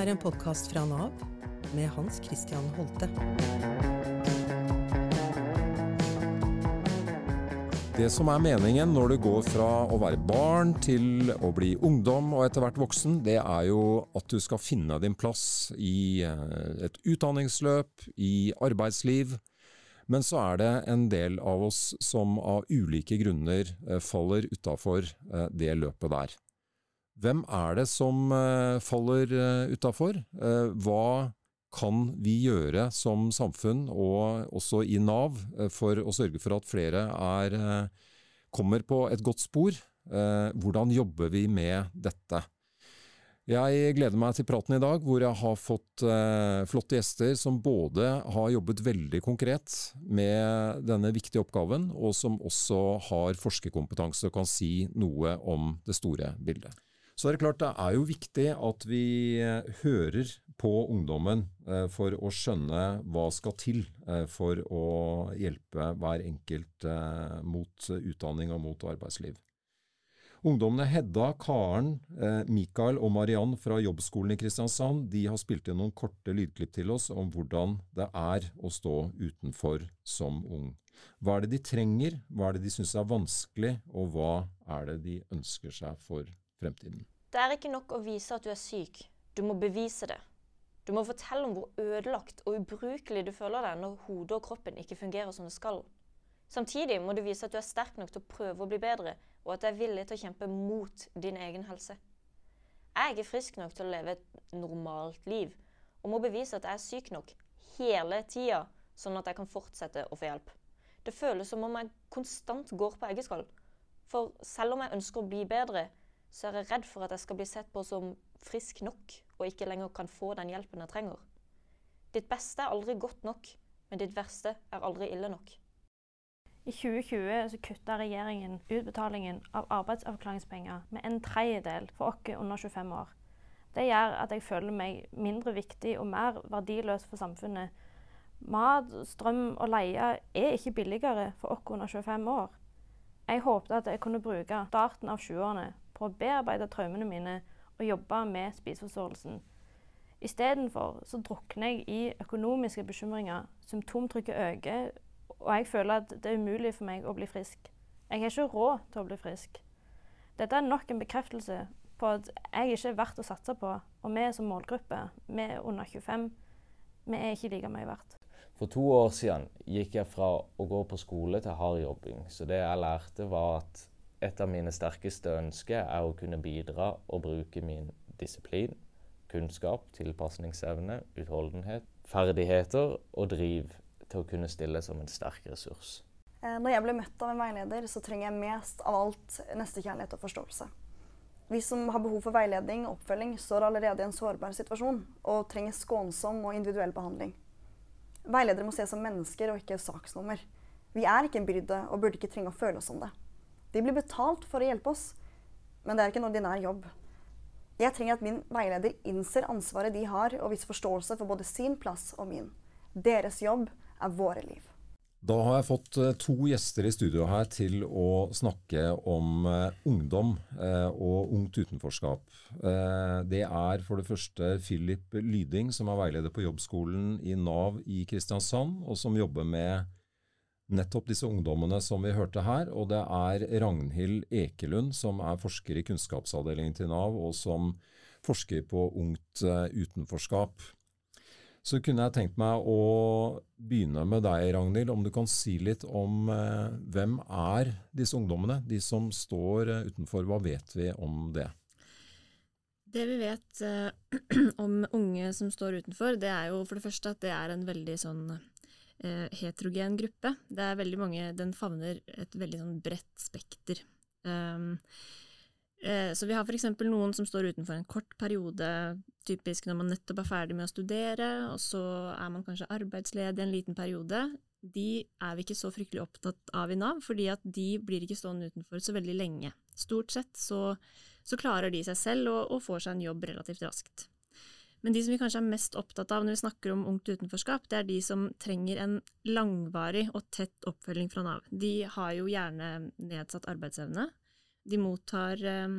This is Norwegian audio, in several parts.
er en podkast fra Nav med Hans Christian Holte. Det som er meningen når du går fra å være barn til å bli ungdom og etter hvert voksen, det er jo at du skal finne din plass i eh, et utdanningsløp, i arbeidsliv. Men så er det en del av oss som av ulike grunner eh, faller utafor eh, det løpet der. Hvem er det som faller utafor? Hva kan vi gjøre som samfunn, og også i Nav, eh, for å sørge for at flere er, eh, kommer på et godt spor? Eh, hvordan jobber vi med dette? Jeg gleder meg til praten i dag, hvor jeg har fått eh, flotte gjester som både har jobbet veldig konkret med denne viktige oppgaven, og som også har forskerkompetanse og kan si noe om det store bildet. Så er det klart det er jo viktig at vi hører på ungdommen eh, for å skjønne hva skal til eh, for å hjelpe hver enkelt eh, mot utdanning og mot arbeidsliv. Ungdommene Hedda, Karen, Mikael og Mariann fra Jobbskolen i Kristiansand de har spilt inn noen korte lydklipp til oss om hvordan det er å stå utenfor som ung. Hva er det de trenger, hva er det de syns er vanskelig, og hva er det de ønsker seg for fremtiden? Det er ikke nok å vise at du er syk, du må bevise det. Du må fortelle om hvor ødelagt og ubrukelig du føler deg når hodet og kroppen ikke fungerer som det skal. Samtidig må du vise at du er sterk nok til å prøve å bli bedre, og at du er villig til å kjempe mot din egen helse. Jeg er ikke frisk nok til å leve et normalt liv, og må bevise at jeg er syk nok hele tida, sånn at jeg kan fortsette å få hjelp. Det føles som om jeg konstant går på eggeskall. For selv om jeg ønsker å bli bedre, så er jeg redd for at jeg skal bli sett på som frisk nok og ikke lenger kan få den hjelpen jeg trenger. Ditt beste er aldri godt nok, men ditt verste er aldri ille nok. I 2020 så kutta regjeringen utbetalingen av arbeidsavklaringspenger med en tredjedel for oss under 25 år. Det gjør at jeg føler meg mindre viktig og mer verdiløs for samfunnet. Mat, strøm og leie er ikke billigere for oss under 25 år. Jeg håpet at jeg kunne bruke starten av 20-årene på å bearbeide traumene mine og jobbe med spiseforståelsen. Istedenfor så drukner jeg i økonomiske bekymringer, symptomtrykket øker, og jeg føler at det er umulig for meg å bli frisk. Jeg har ikke råd til å bli frisk. Dette er nok en bekreftelse på at jeg ikke er verdt å satse på, og vi som målgruppe, vi er under 25, vi er ikke like mye verdt. For to år siden gikk jeg fra å gå på skole til hard jobbing. Så det jeg lærte, var at et av mine sterkeste ønsker er å kunne bidra og bruke min disiplin, kunnskap, tilpasningsevne, utholdenhet, ferdigheter og driv til å kunne stille som en sterk ressurs. Eh, når jeg ble møtt av en veileder, så trenger jeg mest av alt nestekjærlighet og forståelse. Vi som har behov for veiledning og oppfølging, står allerede i en sårbar situasjon og trenger skånsom og individuell behandling. Veiledere må ses som mennesker og ikke saksnummer. Vi er ikke en byrde og burde ikke trenge å føle oss som det. De blir betalt for å hjelpe oss, men det er ikke en ordinær jobb. Jeg trenger at min veileder innser ansvaret de har, og viser forståelse for både sin plass og min. Deres jobb er våre liv. Da har jeg fått eh, to gjester i studio her til å snakke om eh, ungdom eh, og ungt utenforskap. Det er for det første Philip Lyding, som er veileder på jobbskolen i Nav i Kristiansand, og som jobber med nettopp disse ungdommene som vi hørte her. Og det er Ragnhild Ekelund, som er forsker i kunnskapsavdelingen til Nav, og som forsker på ungt uh, utenforskap. Så kunne jeg tenkt meg å begynne med deg, Ragnhild. Om du kan si litt om eh, hvem er disse ungdommene? De som står uh, utenfor, hva vet vi om det? Det vi vet om unge som står utenfor, det er jo for det første at det er en veldig sånn eh, heterogen gruppe. Det er veldig mange, Den favner et veldig sånn bredt spekter. Um, eh, så vi har f.eks. noen som står utenfor en kort periode, typisk når man nettopp er ferdig med å studere, og så er man kanskje arbeidsledig en liten periode. De er vi ikke så fryktelig opptatt av i Nav, fordi at de blir ikke stående utenfor så veldig lenge. Stort sett så, så klarer de seg selv og, og får seg en jobb relativt raskt. Men de som vi kanskje er mest opptatt av når vi snakker om ungt utenforskap, det er de som trenger en langvarig og tett oppfølging fra Nav. De har jo gjerne nedsatt arbeidsevne. De mottar eh,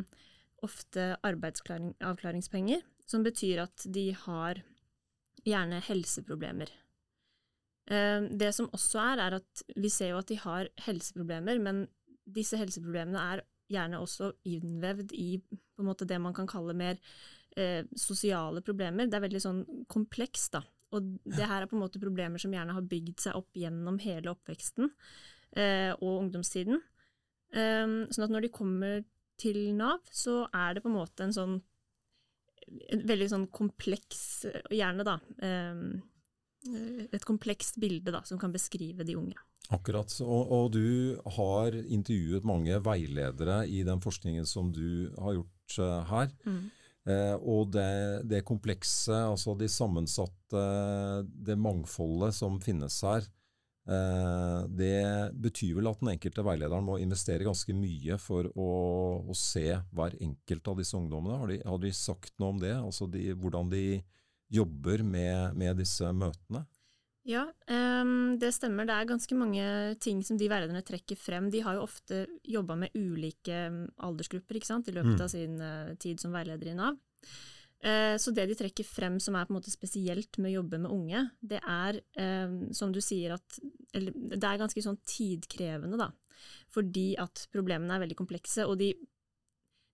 ofte arbeidsavklaringspenger, som betyr at de har gjerne helseproblemer. Eh, det som også er, er at vi ser jo at de har helseproblemer, men disse helseproblemene er gjerne også innvevd i måte det man kan kalle mer eh, sosiale problemer. Det er veldig sånn komplekst, da. Og det her er på en måte problemer som gjerne har bygd seg opp gjennom hele oppveksten eh, og ungdomstiden. Um, sånn at når de kommer til Nav, så er det på en måte en sånn en veldig sånn kompleks, gjerne da, um, et komplekst bilde da, som kan beskrive de unge. Akkurat. Og, og, du har intervjuet mange veiledere i den forskningen som du har gjort uh, her. Mm. Eh, og det, det, komplekse, altså de sammensatte, det mangfoldet som finnes her, eh, det betyr vel at den enkelte veilederen må investere ganske mye for å, å se hver enkelt av disse ungdommene. Har de, har de sagt noe om det? Altså de, hvordan de jobber med, med disse møtene? Ja, um, det stemmer. Det er ganske mange ting som de veilederne trekker frem. De har jo ofte jobba med ulike aldersgrupper ikke sant, i løpet mm. av sin uh, tid som veileder i Nav. Uh, så det de trekker frem som er på en måte spesielt med å jobbe med unge, det er, um, som du sier, at eller, det er ganske sånn tidkrevende, da. Fordi at problemene er veldig komplekse, og de,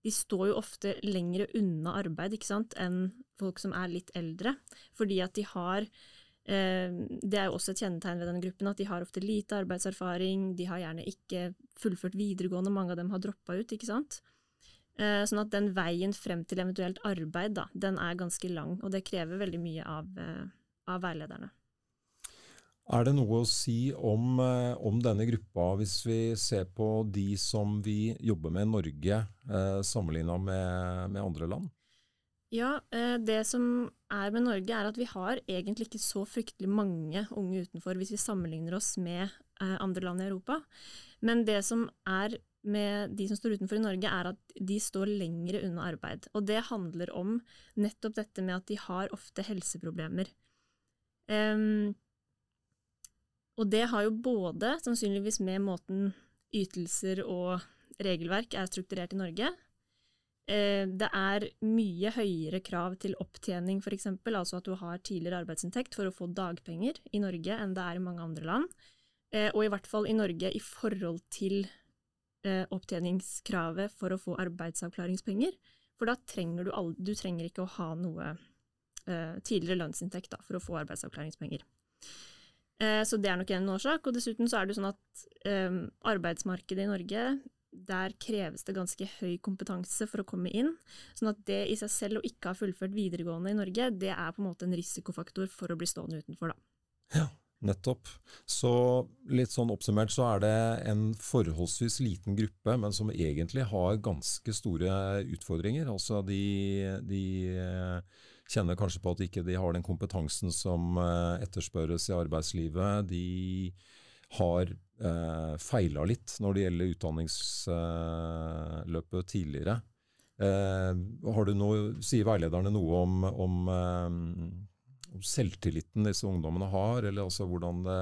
de står jo ofte lengre unna arbeid ikke sant, enn folk som er litt eldre. Fordi at de har Eh, det er jo også et kjennetegn ved denne gruppen at de har ofte lite arbeidserfaring, de har gjerne ikke fullført videregående, mange av dem har droppa ut, ikke sant. Eh, sånn at den veien frem til eventuelt arbeid, da, den er ganske lang, og det krever veldig mye av, eh, av veilederne. Er det noe å si om, om, denne gruppa, hvis vi ser på de som vi jobber med i Norge, eh, sammenligna med, med andre land? Ja, eh, det som er med Norge, er at vi har egentlig ikke så fryktelig mange unge utenfor hvis vi sammenligner oss med eh, andre land i Europa. Men det som er med de som står utenfor i Norge, er at de står lengre unna arbeid. Og det handler om nettopp dette med at de har ofte helseproblemer. Um, og det har jo både sannsynligvis med måten ytelser og regelverk er strukturert i Norge, det er mye høyere krav til opptjening, f.eks., altså at du har tidligere arbeidsinntekt for å få dagpenger i Norge enn det er i mange andre land. Eh, og i hvert fall i Norge i forhold til eh, opptjeningskravet for å få arbeidsavklaringspenger. For da trenger du, aldri, du trenger ikke å ha noe tidligere lønnsinntekt da, for å få arbeidsavklaringspenger. Så det er nok en årsak. Og dessuten så er det sånn at arbeidsmarkedet i Norge der kreves det ganske høy kompetanse for å komme inn. Sånn at det i seg selv å ikke ha fullført videregående i Norge, det er på en måte en risikofaktor for å bli stående utenfor, da. Ja, nettopp. Så litt sånn oppsummert så er det en forholdsvis liten gruppe, men som egentlig har ganske store utfordringer. Altså de, de eh, kjenner kanskje på at ikke de har den kompetansen som eh, etterspørres i arbeidslivet. De har eh, feila litt når det gjelder utdanningsløpet tidligere. Eh, har du noe, Sier veilederne noe om, om, eh, om, selvtilliten disse ungdommene har, eller altså hvordan det,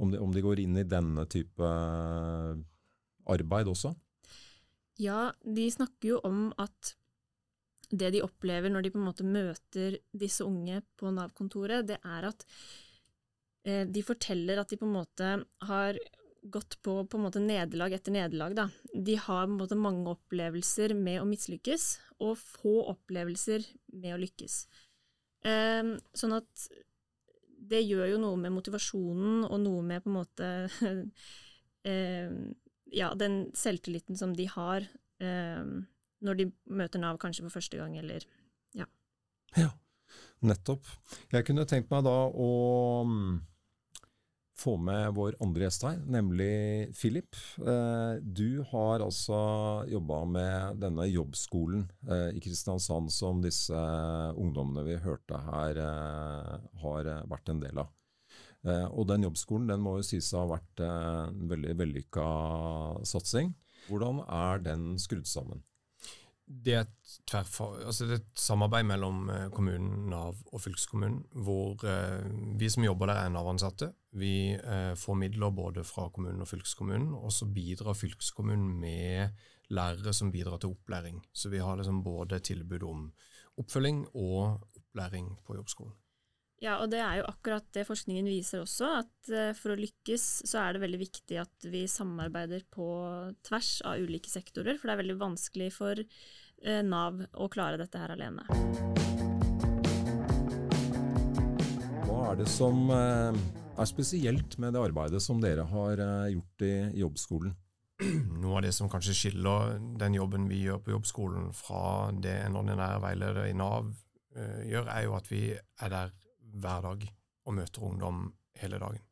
om, de, om de går inn i denne type eh, arbeid også? Ja, de snakker jo om at det de opplever når de på en måte møter disse unge på Nav-kontoret, det er at de forteller at de på en måte har gått på, på nederlag etter nederlag. Da. De har på en måte mange opplevelser med å mislykkes, og få opplevelser med å lykkes. Eh, sånn at det gjør jo noe med motivasjonen, og noe med på en måte eh, Ja, den selvtilliten som de har eh, når de møter Nav kanskje for første gang, eller ja. Ja, nettopp. Jeg kunne tenkt meg da å mm, få med vår andre gjest her, nemlig Philip. Eh, du har altså jobba med denne jobbskolen eh, i Kristiansand som disse ungdommene vi hørte her, eh, har vært en del av. Og den jobbskolen den må jo sies å ha vært en veldig vellykka satsing. Hvordan er den skrudd sammen? det er, altså det er et samarbeid mellom kommunen, Nav og fylkeskommunen, hvor vi som jobber der er Nav-ansatte. Vi eh, får midler både fra kommunen og fylkeskommunen, og så bidrar fylkeskommunen med lærere som bidrar til opplæring. Så vi har liksom både tilbud om oppfølging og opplæring på jobbskolen. Ja, og det er jo akkurat det forskningen viser også, at eh, for å lykkes så er det veldig viktig at vi samarbeider på tvers av ulike sektorer, for det er veldig vanskelig for eh, Nav å klare dette her alene. Hva er det som eh, er spesielt med det arbeidet som dere har gjort i jobbskolen? Noe av det som kanskje skiller den jobben vi gjør på jobbskolen fra det en ordinær veileder i Nav gjør, er jo at vi er der hver dag og møter ungdom hele dagen.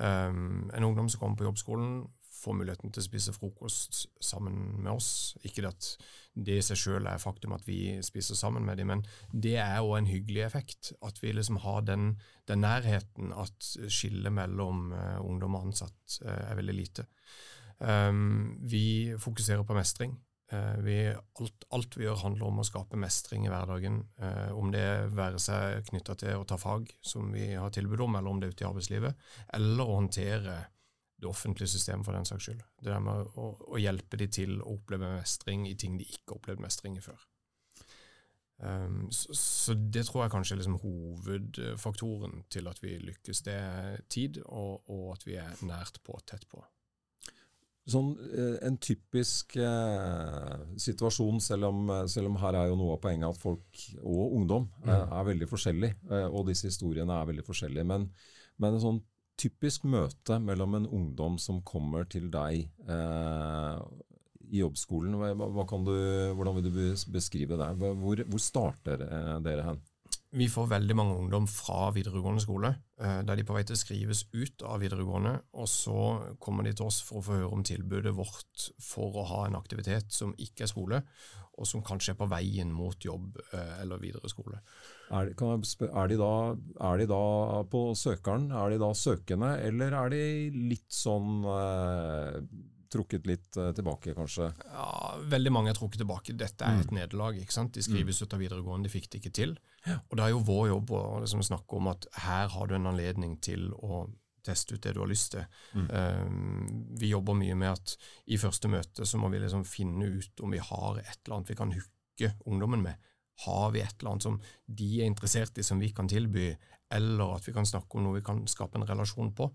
Um, en ungdom som kommer på jobbskolen, får muligheten til å spise frokost sammen med oss. Ikke at det i seg selv er faktum at vi spiser sammen med dem, men det er òg en hyggelig effekt. At vi liksom har den, den nærheten at skillet mellom uh, ungdom og ansatt uh, er veldig lite. Um, vi fokuserer på mestring. Eh, vi, alt, alt, vi gjør handler om å skape mestring i hverdagen. Eh, om det være seg knytta til å ta fag, som vi har tilbud om, eller om det er ute i arbeidslivet, eller å håndtere det offentlige systemet for den saks skyld. Det der med å, å hjelpe de til å oppleve mestring i ting de ikke har opplevd mestring i før. Um, så, så, det tror jeg kanskje er liksom hovedfaktoren til at vi lykkes. Det er tid, og, og at vi er nært på, tett på sånn, eh, en typisk eh, situasjon, selv om, selv om, her er jo noe av poenget at folk og ungdom eh, mm. er veldig forskjellige, eh, og disse historiene er veldig forskjellige. Men, men en sånn typisk møte mellom en ungdom som kommer til deg eh, i jobbskolen, hva, hva du, hvordan vil du beskrive det? Hvor, hvor starter eh, dere hen? Vi får veldig mange ungdom fra videregående skole, eh, der de på vei til skrives ut av videregående, og så kommer de til oss for å få høre om tilbudet vårt for å ha en aktivitet som ikke er skole, og som kanskje er på veien mot jobb eh, eller videre skole. Er, er, de da, er, de da, på søkeren, er de da søkende, eller er de litt sånn eh, trukket litt uh, tilbake, kanskje? Ja, Veldig mange er trukket tilbake. Dette er et mm. nederlag. ikke sant? De skrives mm. ut av videregående, de fikk det ikke til. Og det er jo vår jobb å liksom, snakke om at her har du en anledning til å teste ut det du har lyst til. Mm. Um, vi jobber mye med at i første møte så må vi liksom finne ut om vi har et eller annet vi kan hooke ungdommen med. Har vi et eller annet som de er interessert i, som vi kan tilby, eller at vi kan snakke om noe vi kan skape en relasjon på.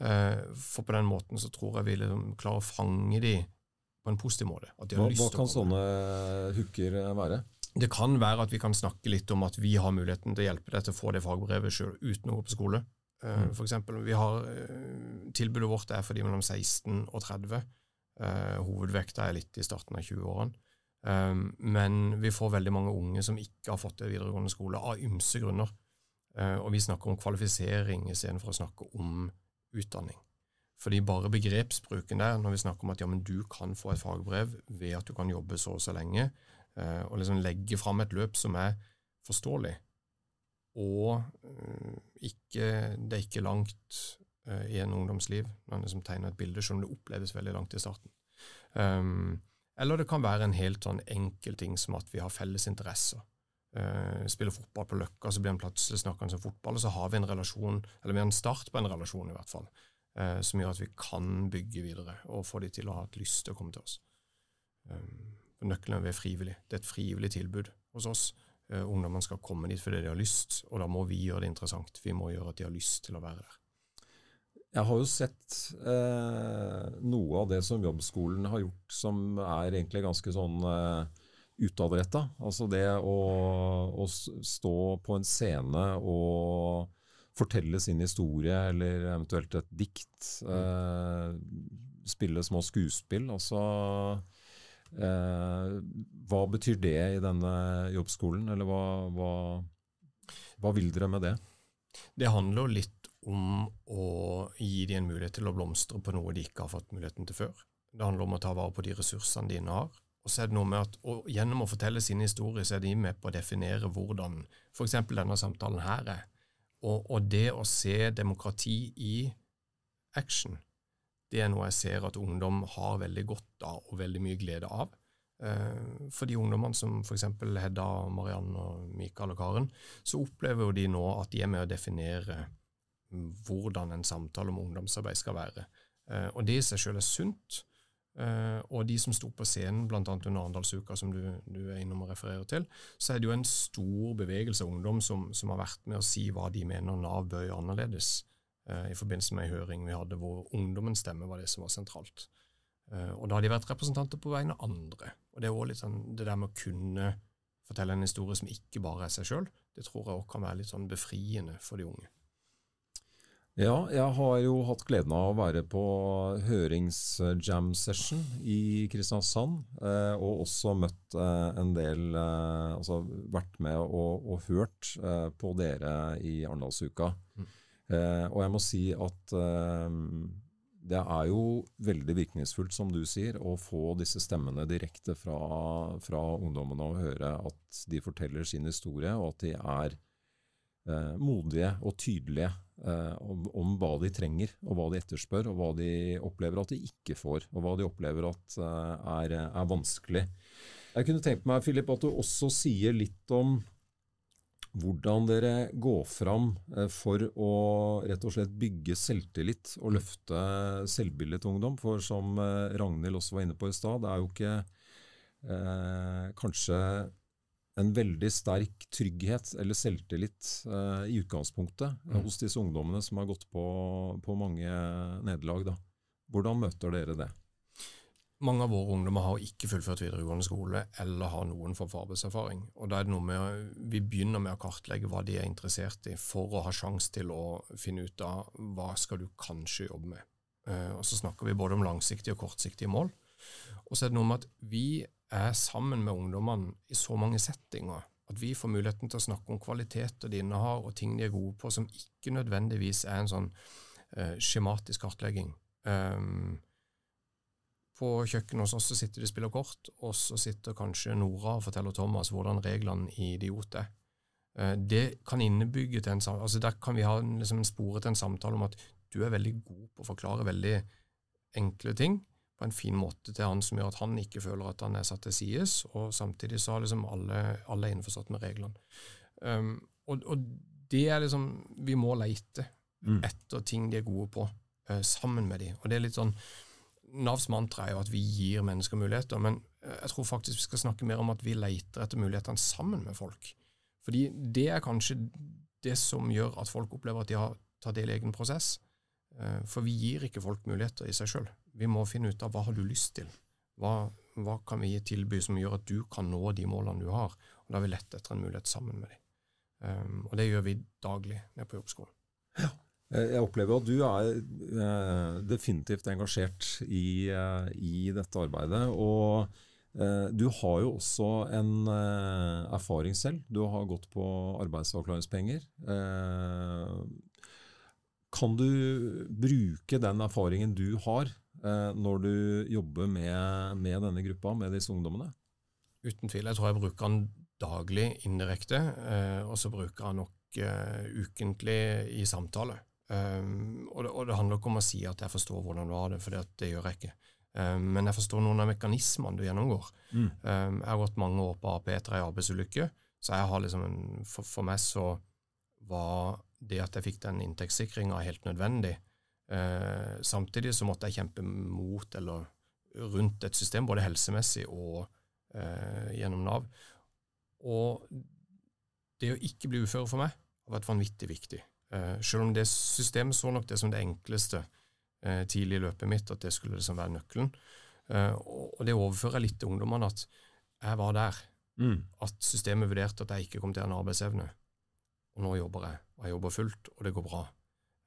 Eh, for på den måten så tror jeg vi liksom klarer å fange de på en positiv måte. hva, hva kan sånne hooker være? Det kan være at vi kan snakke litt om at vi har muligheten til å hjelpe deg til å få det fagbrevet sjøl uten å gå på skole. Eh, mm. For eksempel, vi har, eh, Tilbudet vårt er for de mellom 16 og 30. Hovedvekta er litt i starten av 20-årene. Men vi får veldig mange unge som ikke har fått det videregående skole, av ymse grunner. Og vi snakker om kvalifisering istedenfor å snakke om utdanning. Fordi bare begrepsbruken der, når vi snakker om at ja, men du kan få et fagbrev ved at du kan jobbe så og så lenge, eh, og liksom legge fram et løp som er forståelig, og eh, ikke, det er ikke langt eh, i en ungdomsliv når en liksom tegner et bilde, selv om det oppleves veldig langt i starten. Um, eller det kan være en helt sånn enkel ting som at vi har felles interesser. Uh, spiller fotball på Løkka, så blir han plutselig snakkende om fotball, og så har vi en relasjon, eller vi har en start på en relasjon i hvert fall, uh, som gjør at vi kan bygge videre og få de til å ha et lyst til å komme til oss. Um, nøkkelen er frivillig. Det er et frivillig tilbud hos oss. Uh, ungdommene skal komme dit fordi de har lyst, og da må vi gjøre det interessant. Vi må gjøre at de har lyst til å være der. Jeg har jo sett eh, noe av det som jobbskolen har gjort, som er egentlig ganske sånn eh, utadretta. Altså det å, å, stå på en scene og fortelle sin historie, eller eventuelt et dikt. Eh, spille små skuespill. Altså eh, Hva betyr det i denne jobbskolen, eller hva, hva, hva vil dere med det? Det handler jo litt om å gi dem en mulighet til å blomstre på noe de ikke har fått muligheten til før. Det handler om å ta vare på de ressursene dine har. Og så er det noe med at Gjennom å fortelle sine historier så er de med på å definere hvordan f.eks. denne samtalen her er. Og, og, det å se demokrati i action, det er noe jeg ser at ungdom har veldig godt av og veldig mye glede av. Eh, for de ungdommene som f.eks. Hedda, Mariann, og Mikael og Karen, så opplever jo de nå at de er med å definere hvordan en samtale om ungdomsarbeid skal være. Eh, og det i seg selv er sunt. Uh, og de som sto på scenen, bl.a. under Arendalsuka, som du, du, er innom og refererer til, så er det jo en stor bevegelse av ungdom som, som har vært med å si hva de mener Nav bør gjøre annerledes, uh, i forbindelse med en høring vi hadde hvor ungdommens stemme var det som var sentralt. Og da har de vært representanter på vegne av andre. Og det er også litt sånn det der med å kunne fortelle en historie som ikke bare er seg sjøl, det tror jeg også kan være litt sånn befriende for de unge. Ja, jeg har jo hatt gleden av å være på hørings-jam session i Kristiansand. Eh, og også møtt eh, en del eh, Altså vært med og, og hørt på dere i Arendalsuka. Mm. Og jeg må si at det er jo veldig virkningsfullt, som du sier, å få disse stemmene direkte fra, fra ungdommene og høre at de forteller sin historie, og at de er modige og tydelige om, om, hva de trenger, og hva de etterspør, og hva de opplever at de ikke får, og hva de opplever at eh, er, er, vanskelig. Jeg kunne tenkt meg, Philip, at du også sier litt om hvordan dere går fram eh, for å rett og slett bygge selvtillit og løfte selvbildet til ungdom. For som eh, Ragnhild også var inne på i stad, det er jo ikke eh, kanskje en veldig sterk trygghet eller selvtillit eh, i utgangspunktet mm. hos disse ungdommene som har gått på, på mange nederlag. Hvordan møter dere det? Mange av våre ungdommer har ikke fullført videregående skole eller har noen form for arbeidserfaring. Og da er det noe med Vi begynner med å kartlegge hva de er interessert i, for å ha sjanse til å finne ut av hva skal du kanskje jobbe med. Uh, og Så snakker vi både om langsiktige og kortsiktige mål. Og så er det noe med at vi er sammen med ungdommene i så mange settinger at vi får muligheten til å snakke om kvaliteter de innehar, og ting de er gode på, som ikke nødvendigvis er en sånn uh, skjematisk kartlegging. Um, på kjøkkenet hos oss så sitter de og spiller kort, og så sitter kanskje Nora og forteller Thomas hvordan reglene i Idiot er. Uh, det kan innebygge til en altså Der kan vi ha liksom en spore til en samtale om at du er veldig god på å forklare veldig enkle ting, på en fin måte til han som gjør at han ikke føler at han er satt til sides, og samtidig så har liksom alle, alle innforstått med reglene. Um, og, og, det er liksom Vi må leite mm. etter ting de er gode på, uh, sammen med de. Og det er litt sånn Navs mantra er jo at vi gir mennesker muligheter, men uh, jeg tror faktisk vi skal snakke mer om at vi leter etter mulighetene sammen med folk. Fordi det er kanskje det som gjør at folk opplever at de har tatt del i egen prosess. Uh, for vi gir ikke folk muligheter i seg sjøl. Vi må finne ut av hva har du lyst til. Hva, hva kan vi tilby som gjør at du kan nå de målene du har? Og Da har vi lett etter en mulighet sammen med dem. Um, og det gjør vi daglig nede på jobbskolen. Ja. Eh, jeg opplever at du er eh, definitivt engasjert i, eh, i, dette arbeidet. Og eh, du har jo også en eh, erfaring selv. Du har gått på arbeidsavklaringspenger. Eh, kan du bruke den erfaringen du har Eh, når du jobber med, med, denne gruppa, med disse ungdommene? Uten tvil. Jeg tror jeg bruker den daglig indirekte, eh, og så bruker jeg nok uh, ukentlig i samtale. Og, det, og, det, handler ikke om å si at jeg forstår hvordan du har det, for det, gjør jeg ikke. Men jeg forstår noen av mekanismene du gjennomgår. Mm. Jeg har gått mange år på AP etter ei arbeidsulykke, så jeg har liksom en, for, for, meg så var det at jeg fikk den inntektssikringa helt nødvendig. Eh, samtidig så måtte jeg kjempe mot eller rundt et system, både helsemessig og eh, gjennom Nav. Og det å ikke bli ufør for meg har vært vanvittig viktig. Eh, selv om det systemet så nok det som det enkleste eh, tidlig i løpet mitt, at det skulle liksom være nøkkelen. Eh, og, det overfører jeg litt til ungdommene, at jeg var der. Mm. At systemet vurderte at jeg ikke kom til en arbeidsevne. Og nå jobber jeg, og jeg jobber fullt, og det går bra.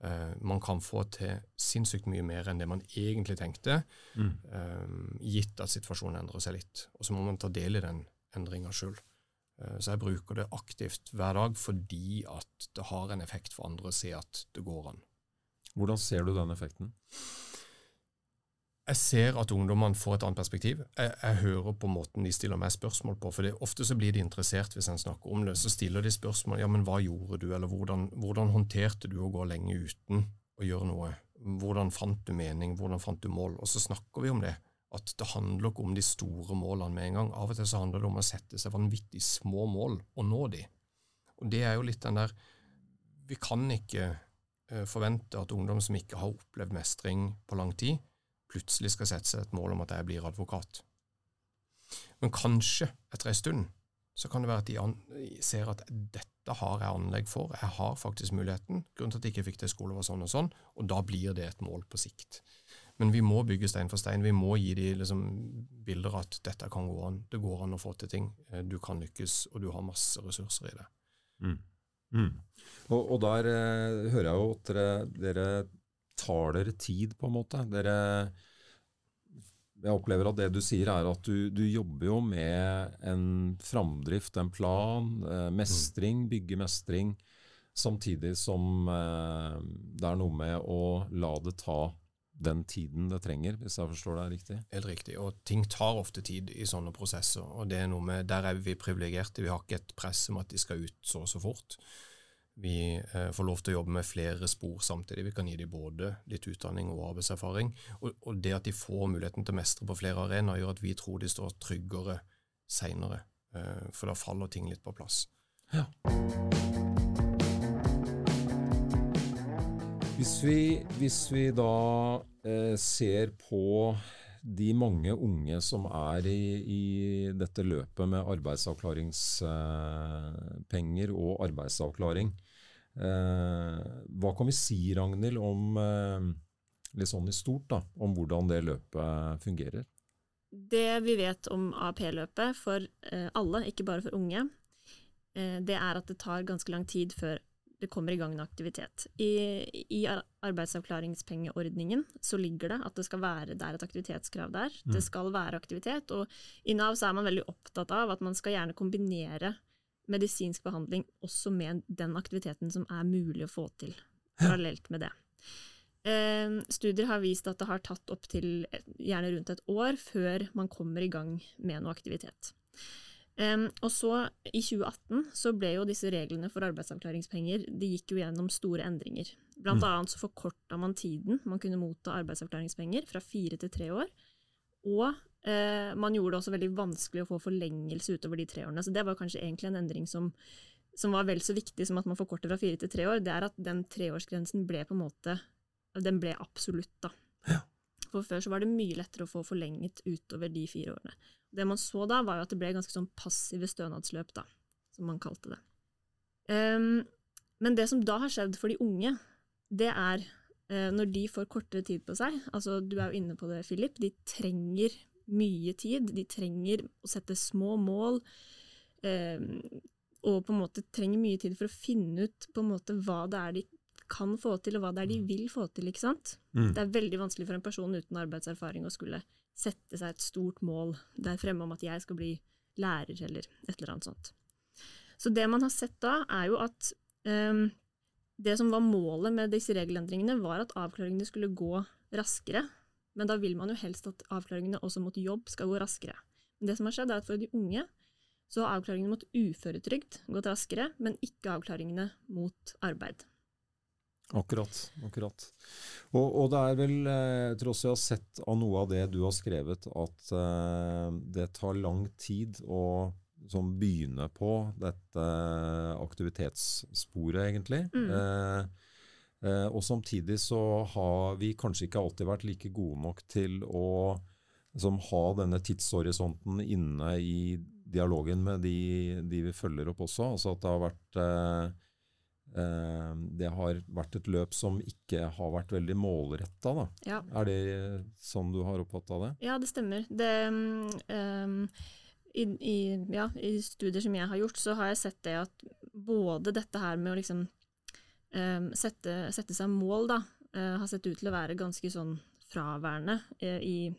Uh, man kan få til sinnssykt mye mer enn det man egentlig tenkte, mm. uh, gitt at situasjonen endrer seg litt. Og så må man ta del i den endringa sjøl. Uh, eh, så jeg bruker det aktivt hver dag fordi at det har en effekt for andre å se at det går an. Hvordan ser du den effekten? Jeg ser at ungdommene får et annet perspektiv. Jeg, jeg, hører på måten de stiller meg spørsmål på. for det, Ofte så blir de interessert hvis en snakker om det. Så stiller de spørsmål ja, men hva gjorde du, eller hvordan, hvordan håndterte du å gå lenge uten å gjøre noe? Hvordan fant du mening, hvordan fant du mål? Og så snakker vi om det. At det handler ikke om de store målene med en gang. Av og til så handler det om å sette seg vanvittig små mål og nå de. Og det er jo litt den der Vi kan ikke eh, forvente at ungdom som ikke har opplevd mestring på lang tid, plutselig skal sette seg et mål om at jeg blir advokat. Men kanskje etter en stund så kan det være at de ser at dette har jeg anlegg for, jeg har faktisk muligheten. Grunnen til at jeg ikke fikk i skole var sånn og sånn, og da blir det et mål på sikt. Men vi må bygge stein for stein. Vi må gi de liksom, bilder at dette kan gå an. Det går an å få til ting. Eh, du kan lykkes, og du har masse ressurser i det. Mm. Mm. Og, og, der eh, hører jeg jo at dere, dere tar dere tid, på en måte. Dere jeg opplever at det du sier, er at du, du jobber jo med en framdrift, en plan, eh, mestring, bygge mestring, samtidig som eh, det er noe med å la det ta den tiden det trenger, hvis jeg forstår deg riktig? Helt riktig, og ting tar ofte tid i sånne prosesser. og det er noe med, Der er vi privilegerte, vi har ikke et press om at de skal ut så og så fort. Vi eh, får lov til å jobbe med flere spor samtidig. Vi kan gi dem både litt utdanning og arbeidserfaring. Og, og det at de får muligheten til å mestre på flere arenaer, gjør at vi tror de står tryggere seinere. Eh, for da faller ting litt på plass. Ja. Hvis vi, hvis vi da eh, ser på de mange unge som er i, i dette løpet med arbeidsavklaringspenger og arbeidsavklaring. Eh, hva kan vi si, Ragnhild, om eh, litt sånn i stort, da, om hvordan det løpet fungerer? Det vi vet om AAP-løpet for eh, alle, ikke bare for unge, eh, det er at det tar ganske lang tid før det kommer i gang en aktivitet. I, i arbeidsavklaringspengeordningen så ligger det at det skal være det er et aktivitetskrav der. Mm. Det skal være aktivitet. Og i Nav så er man veldig opptatt av at man skal gjerne kombinere medisinsk behandling også med den aktiviteten som er mulig å få til, parallelt med det. Eh, studier har vist at det har tatt opptil gjerne rundt et år før man kommer i gang med noe aktivitet. Eh, og så, i 2018, så ble jo disse reglene for arbeidsavklaringspenger de gikk jo gjennom store endringer. Blant mm. annet så forkorta man tiden man kunne motta arbeidsavklaringspenger, fra fire til tre år. Og man gjorde det også veldig vanskelig å få forlengelse utover de tre årene. Så det var kanskje egentlig en endring som, som var vel så viktig som at man forkorter fra fire til tre år. Det er at den treårsgrensen ble på en måte Den ble absolutt, da. Ja. For før så var det mye lettere å få forlenget utover de fire årene. Det man så da, var jo at det ble ganske sånn passive stønadsløp, da, som man kalte det. Um, men det som da har skjedd for de unge, det er uh, når de får kortere tid på seg altså Du er jo inne på det, Philip. De trenger mye tid. De trenger å sette små mål. Um, og på en måte trenger mye tid for å finne ut på en måte hva det er de kan få til, og hva det er de mm. vil få til. ikke sant? Mm. Det er veldig vanskelig for en person uten arbeidserfaring å skulle sette seg et stort mål der fremme om at jeg skal bli lærer, eller et eller annet sånt. Så det man har sett da, er jo at um, det som var målet med disse regelendringene, var at avklaringene skulle gå raskere. Men da vil man jo helst at avklaringene også mot jobb skal gå raskere. Men det som har skjedd, er at for de unge så har avklaringene mot uføretrygd gått raskere, men ikke avklaringene mot arbeid. Akkurat. akkurat. Og, og, det er vel, eh, jeg jeg har sett av noe av det du har skrevet, at eh, det tar lang tid å som begynne på dette aktivitetssporet, egentlig. Mm. Uh, og samtidig så har vi kanskje ikke alltid vært like gode nok til å liksom, ha denne tidshorisonten inne i dialogen med de, de, vi følger opp også. Altså at det har vært Eh, det har vært et løp som ikke har vært veldig målretta. Ja. Er det sånn du har oppfatta det? Ja, det stemmer. Det, um, i, i, ja, i, studier som jeg har gjort, så har jeg sett det at både dette her med å liksom sette, sette, seg mål, da, uh, har sett ut til å være ganske sånn fraværende uh, i,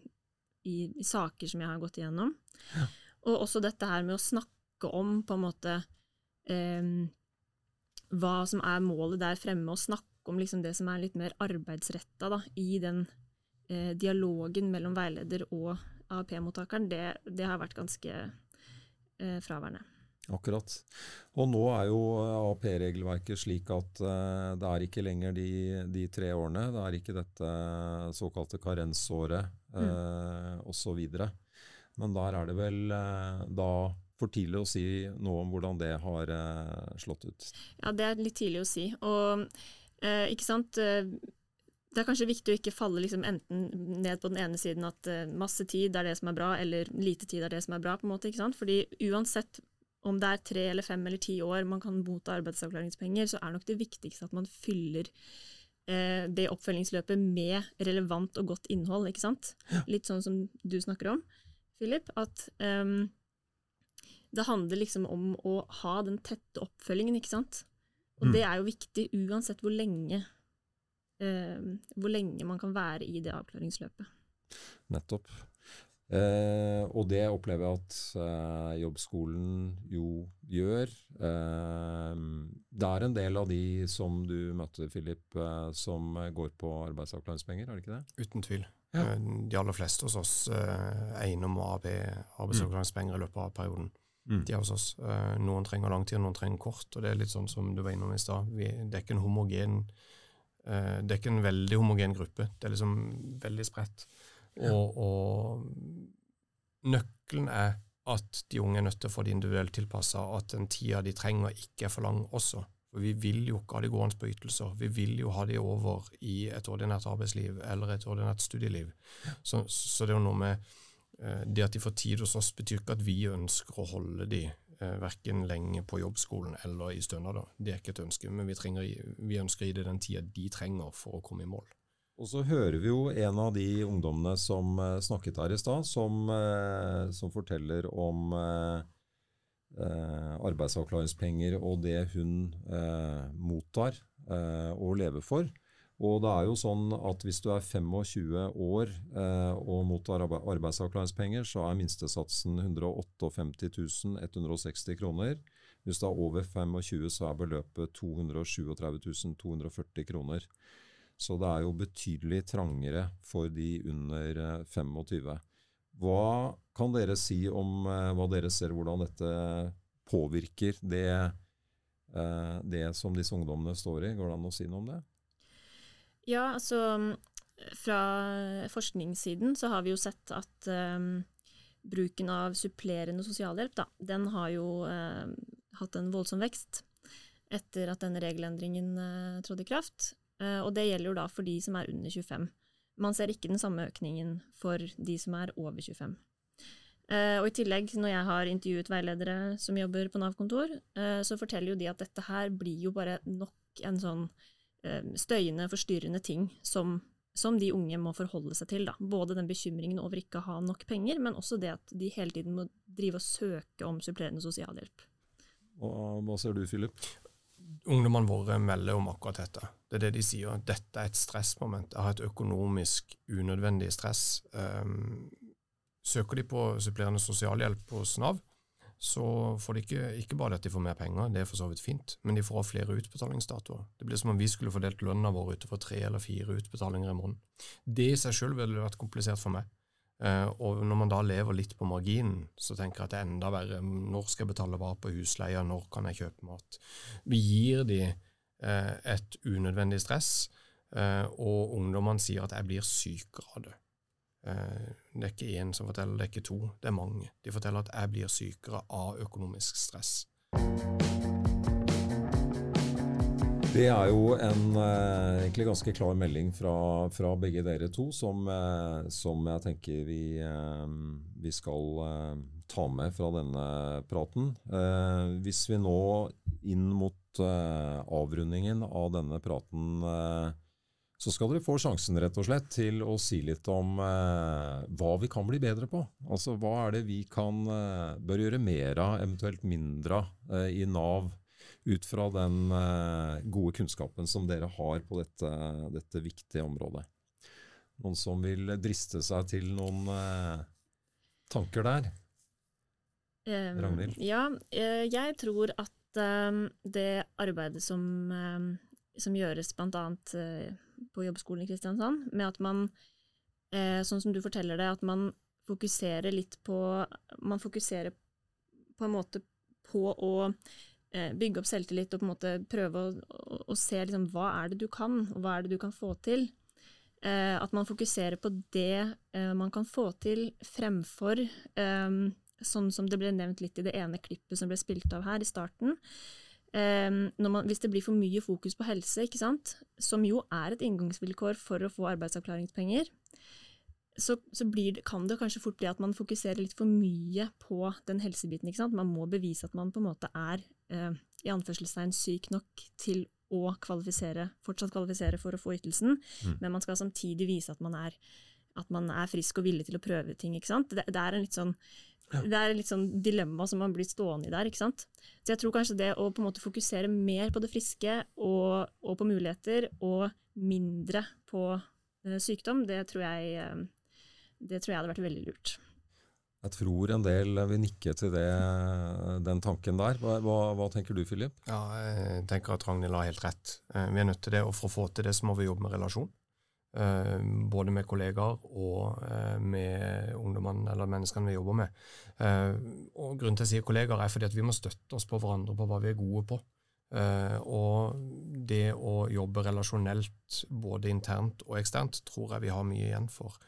i, i, saker som jeg har gått igjennom. Ja. Og også dette her med å snakke om på en måte um, hva som er målet der fremme, og snakke om liksom det som er litt mer arbeidsretta i den eh, dialogen mellom veileder og AAP-mottakeren, det, det, har vært ganske eh, fraværende. Akkurat. Og nå er jo AAP-regelverket slik at uh, det er ikke lenger de, de, tre årene. Det er ikke dette såkalte karensåret mm. osv. Men der er det vel uh, da for tidlig å si noe om hvordan det har eh, slått ut? Ja, det er litt tidlig å si. Og eh, ikke sant eh, det er kanskje viktig å ikke falle liksom enten ned på den ene siden at masse tid er det som er bra, eller lite tid er det som er bra. på en måte, ikke sant? Fordi uansett om det er tre eller fem eller ti år man kan motta arbeidsavklaringspenger, så er nok det viktigste at man fyller eh, det oppfølgingsløpet med relevant og godt innhold. ikke sant? Ja. Litt sånn som du snakker om, Philip. At um, det handler liksom om å ha den tette oppfølgingen, ikke sant. Og mm. det er jo viktig uansett hvor lenge eh, hvor lenge man kan være i det avklaringsløpet. Nettopp. Eh, og det opplever jeg at eh, jobbskolen jo gjør. Eh, det er en del av de som du møtte, Philip, eh, som går på arbeidsavklaringspenger, er det ikke det? Uten tvil. Ja. Eh, de aller fleste hos oss eiendom og AB, arbeidsavklaringspenger i løpet av perioden. Mm. De er hos oss. Noen trenger lang tid, noen trenger kort. og Det er litt sånn som du var innom i stad. Det er ikke en homogen Eh, det er ikke en veldig homogen gruppe. Det er liksom veldig spredt. Og, og, nøkkelen er at de unge er nødt til å få det individuelt tilpassa, at den tida de trenger, ikke er for lang også. For Vi vil jo ikke ha de gående på ytelser. Vi vil jo ha de over i et ordinært arbeidsliv eller et ordinært studieliv. Så, så det er jo noe med eh, det at de får tid hos oss, betyr ikke at vi ønsker å holde de eh, verken lenge på jobbskolen eller i stønader. Det er ikke et ønske, men vi, trenger, vi ønsker å gi det den tida de trenger for å komme i mål. Og så hører vi jo en av de ungdommene som eh, snakket her i stad, som, eh, som, forteller om eh, eh, arbeidsavklaringspenger og det hun eh, mottar og lever for. Og det er jo sånn at hvis du er 25 år eh, og mottar arbeidsavklaringspenger, så er minstesatsen 158 160 kroner. Hvis du er over 25, så er beløpet 237 240 kroner. Så det er jo betydelig trangere for de under 25. Eh, hva kan dere si om eh, hva dere ser, hvordan dette påvirker det, eh, det som disse ungdommene står i? Går det an å si noe om det? Ja, altså fra forskningssiden så har vi jo sett at um, bruken av supplerende sosialhjelp, da, den har jo um, hatt en voldsom vekst etter at denne regelendringen uh, trådte i kraft. Uh, og det gjelder jo da for de som er under 25. Man ser ikke den samme økningen for de som er over 25. Uh, og i tillegg, når jeg har intervjuet veiledere som jobber på Nav-kontor, uh, så forteller jo de at dette her blir jo bare nok en sånn Eh, støyende, forstyrrende ting som, som, de unge må forholde seg til. Da. Både den bekymringen over ikke å ha nok penger, men også det at de hele tiden må drive og søke om supplerende sosialhjelp. Og hva ser du, Philip? Ungdommene våre melder om akkurat dette. Det er det de sier. Dette er et stressmoment. Jeg har et økonomisk unødvendig stress. Um, søker de på supplerende sosialhjelp hos Nav, så får de ikke, ikke bare at de får mer penger, det er for så vidt fint, men de får også flere utbetalingsdatoer. Det blir som om vi skulle fordelt lønna vår utover tre eller fire utbetalinger i måneden. Det i seg selv ville vært komplisert for meg. Uh, og når man da lever litt på marginen, så tenker jeg at det er enda verre. Når skal jeg betale hva på husleia, når kan jeg kjøpe mat? Vi gir de uh, et unødvendig stress, uh, og ungdommene sier at jeg blir sykere av det. Eh, det er ikke én som forteller, det er ikke to, det er mange. De forteller at jeg blir sykere av økonomisk stress. Det er jo en eh, egentlig ganske klar melding fra, fra begge dere to, som, eh, som jeg tenker vi, vi, skal ta med fra denne praten. Hvis vi nå inn mot avrundingen av denne praten så skal dere få sjansen rett og slett til å si litt om eh, hva vi kan bli bedre på. Altså Hva er det vi kan, eh, bør gjøre mer av, eventuelt mindre av, eh, i Nav, ut fra den eh, gode kunnskapen som dere har på dette, dette, viktige området. Noen som vil driste seg til noen eh, tanker der? Um, Ragnhild? Ja, eh, jeg tror at um, det arbeidet som, um, som gjøres bl.a på jobbskolen i Kristiansand, med at man, sånn som du forteller det, at man fokuserer litt på Man fokuserer på en måte på å bygge opp selvtillit og på en måte prøve å, å, å, se liksom, hva er det du kan, og hva er det du kan få til. Eh, at man fokuserer på det eh, man kan få til, fremfor eh, sånn som det ble nevnt litt i det ene klippet som ble spilt av her i starten, Um, man, hvis det blir for mye fokus på helse, som jo er et inngangsvilkår for å få arbeidsavklaringspenger, så, så det, kan det kanskje fort bli at man fokuserer litt for mye på den helsebiten. Man må bevise at man på en måte er uh, i anførselstegn syk nok til å kvalifisere, fortsatt kvalifisere for å få ytelsen, mm. men man skal samtidig vise at man, er, at man er frisk og villig til å prøve ting. ikke sant? Det, det er en litt sånn ja. Det er litt sånn dilemma som man blir stående i der. ikke sant? Så jeg tror kanskje det å på en måte fokusere mer på det friske og, og på muligheter, og mindre på uh, sykdom, det tror, jeg, uh, det tror jeg hadde vært veldig lurt. Jeg tror en del vil nikke til det, den tanken der. Hva, hva, hva, tenker du, Philip? Ja, jeg tenker at Ragnhild har helt rett. Eh, vi er nødt til det, og for å få til det så må vi jobbe med relasjon. Eh, både med kollegaer og eh, med ungdommene eller menneskene vi jobber med. Og Grunnen til å si kollegaer er fordi at vi må støtte oss på hverandre på hva vi er gode på. Og det å jobbe relasjonelt både internt og eksternt tror jeg vi har mye igjen for.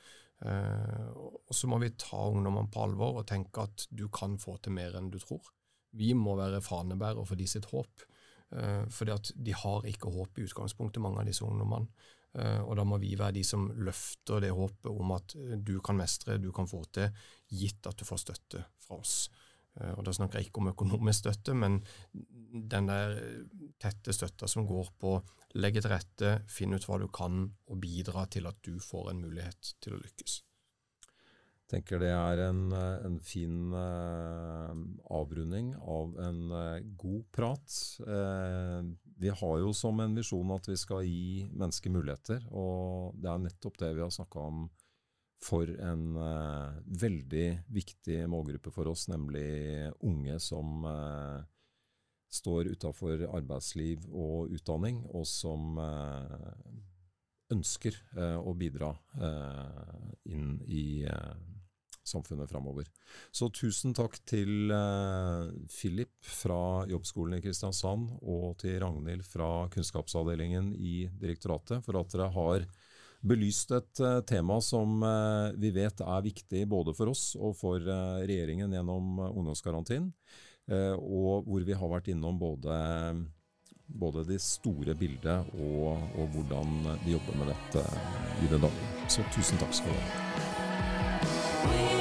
Uh, og så må vi ta ungdommene på alvor og tenke at du kan få til mer enn du tror. Vi må være fanebærere for de sitt håp. Uh, fordi at de har ikke håp i utgangspunktet, mange av disse ungdommene. Uh, og da må vi være de som løfter det håpet om at du kan mestre, du kan få til, gitt at du får støtte fra oss. Eh, og Da snakker jeg ikke om økonomisk støtte, men den der tette støtta som går på legge til rette, finne ut hva du kan, og bidra til at du får en mulighet til å lykkes. Jeg tenker det er en, en fin eh, avrunding av en eh, god prat. Eh, vi har jo som en visjon at vi skal gi mennesker muligheter, og det er nettopp det vi har snakka om for en uh, veldig viktig målgruppe for oss, nemlig unge som uh, står utafor arbeidsliv og utdanning, og som uh, ønsker å bidra inn i samfunnet framover. Så tusen takk til Philip fra Jobbskolen i Kristiansand og til Ragnhild fra Kunnskapsavdelingen i direktoratet for at dere har belyst et uh, tema som uh, vi vet er viktig både for oss og for uh, regjeringen gjennom ungdomsgarantien, og hvor vi har vært innom både, både det store bildet og, og, hvordan vi jobber med dette i det daglige. Så tusen takk skal du ha.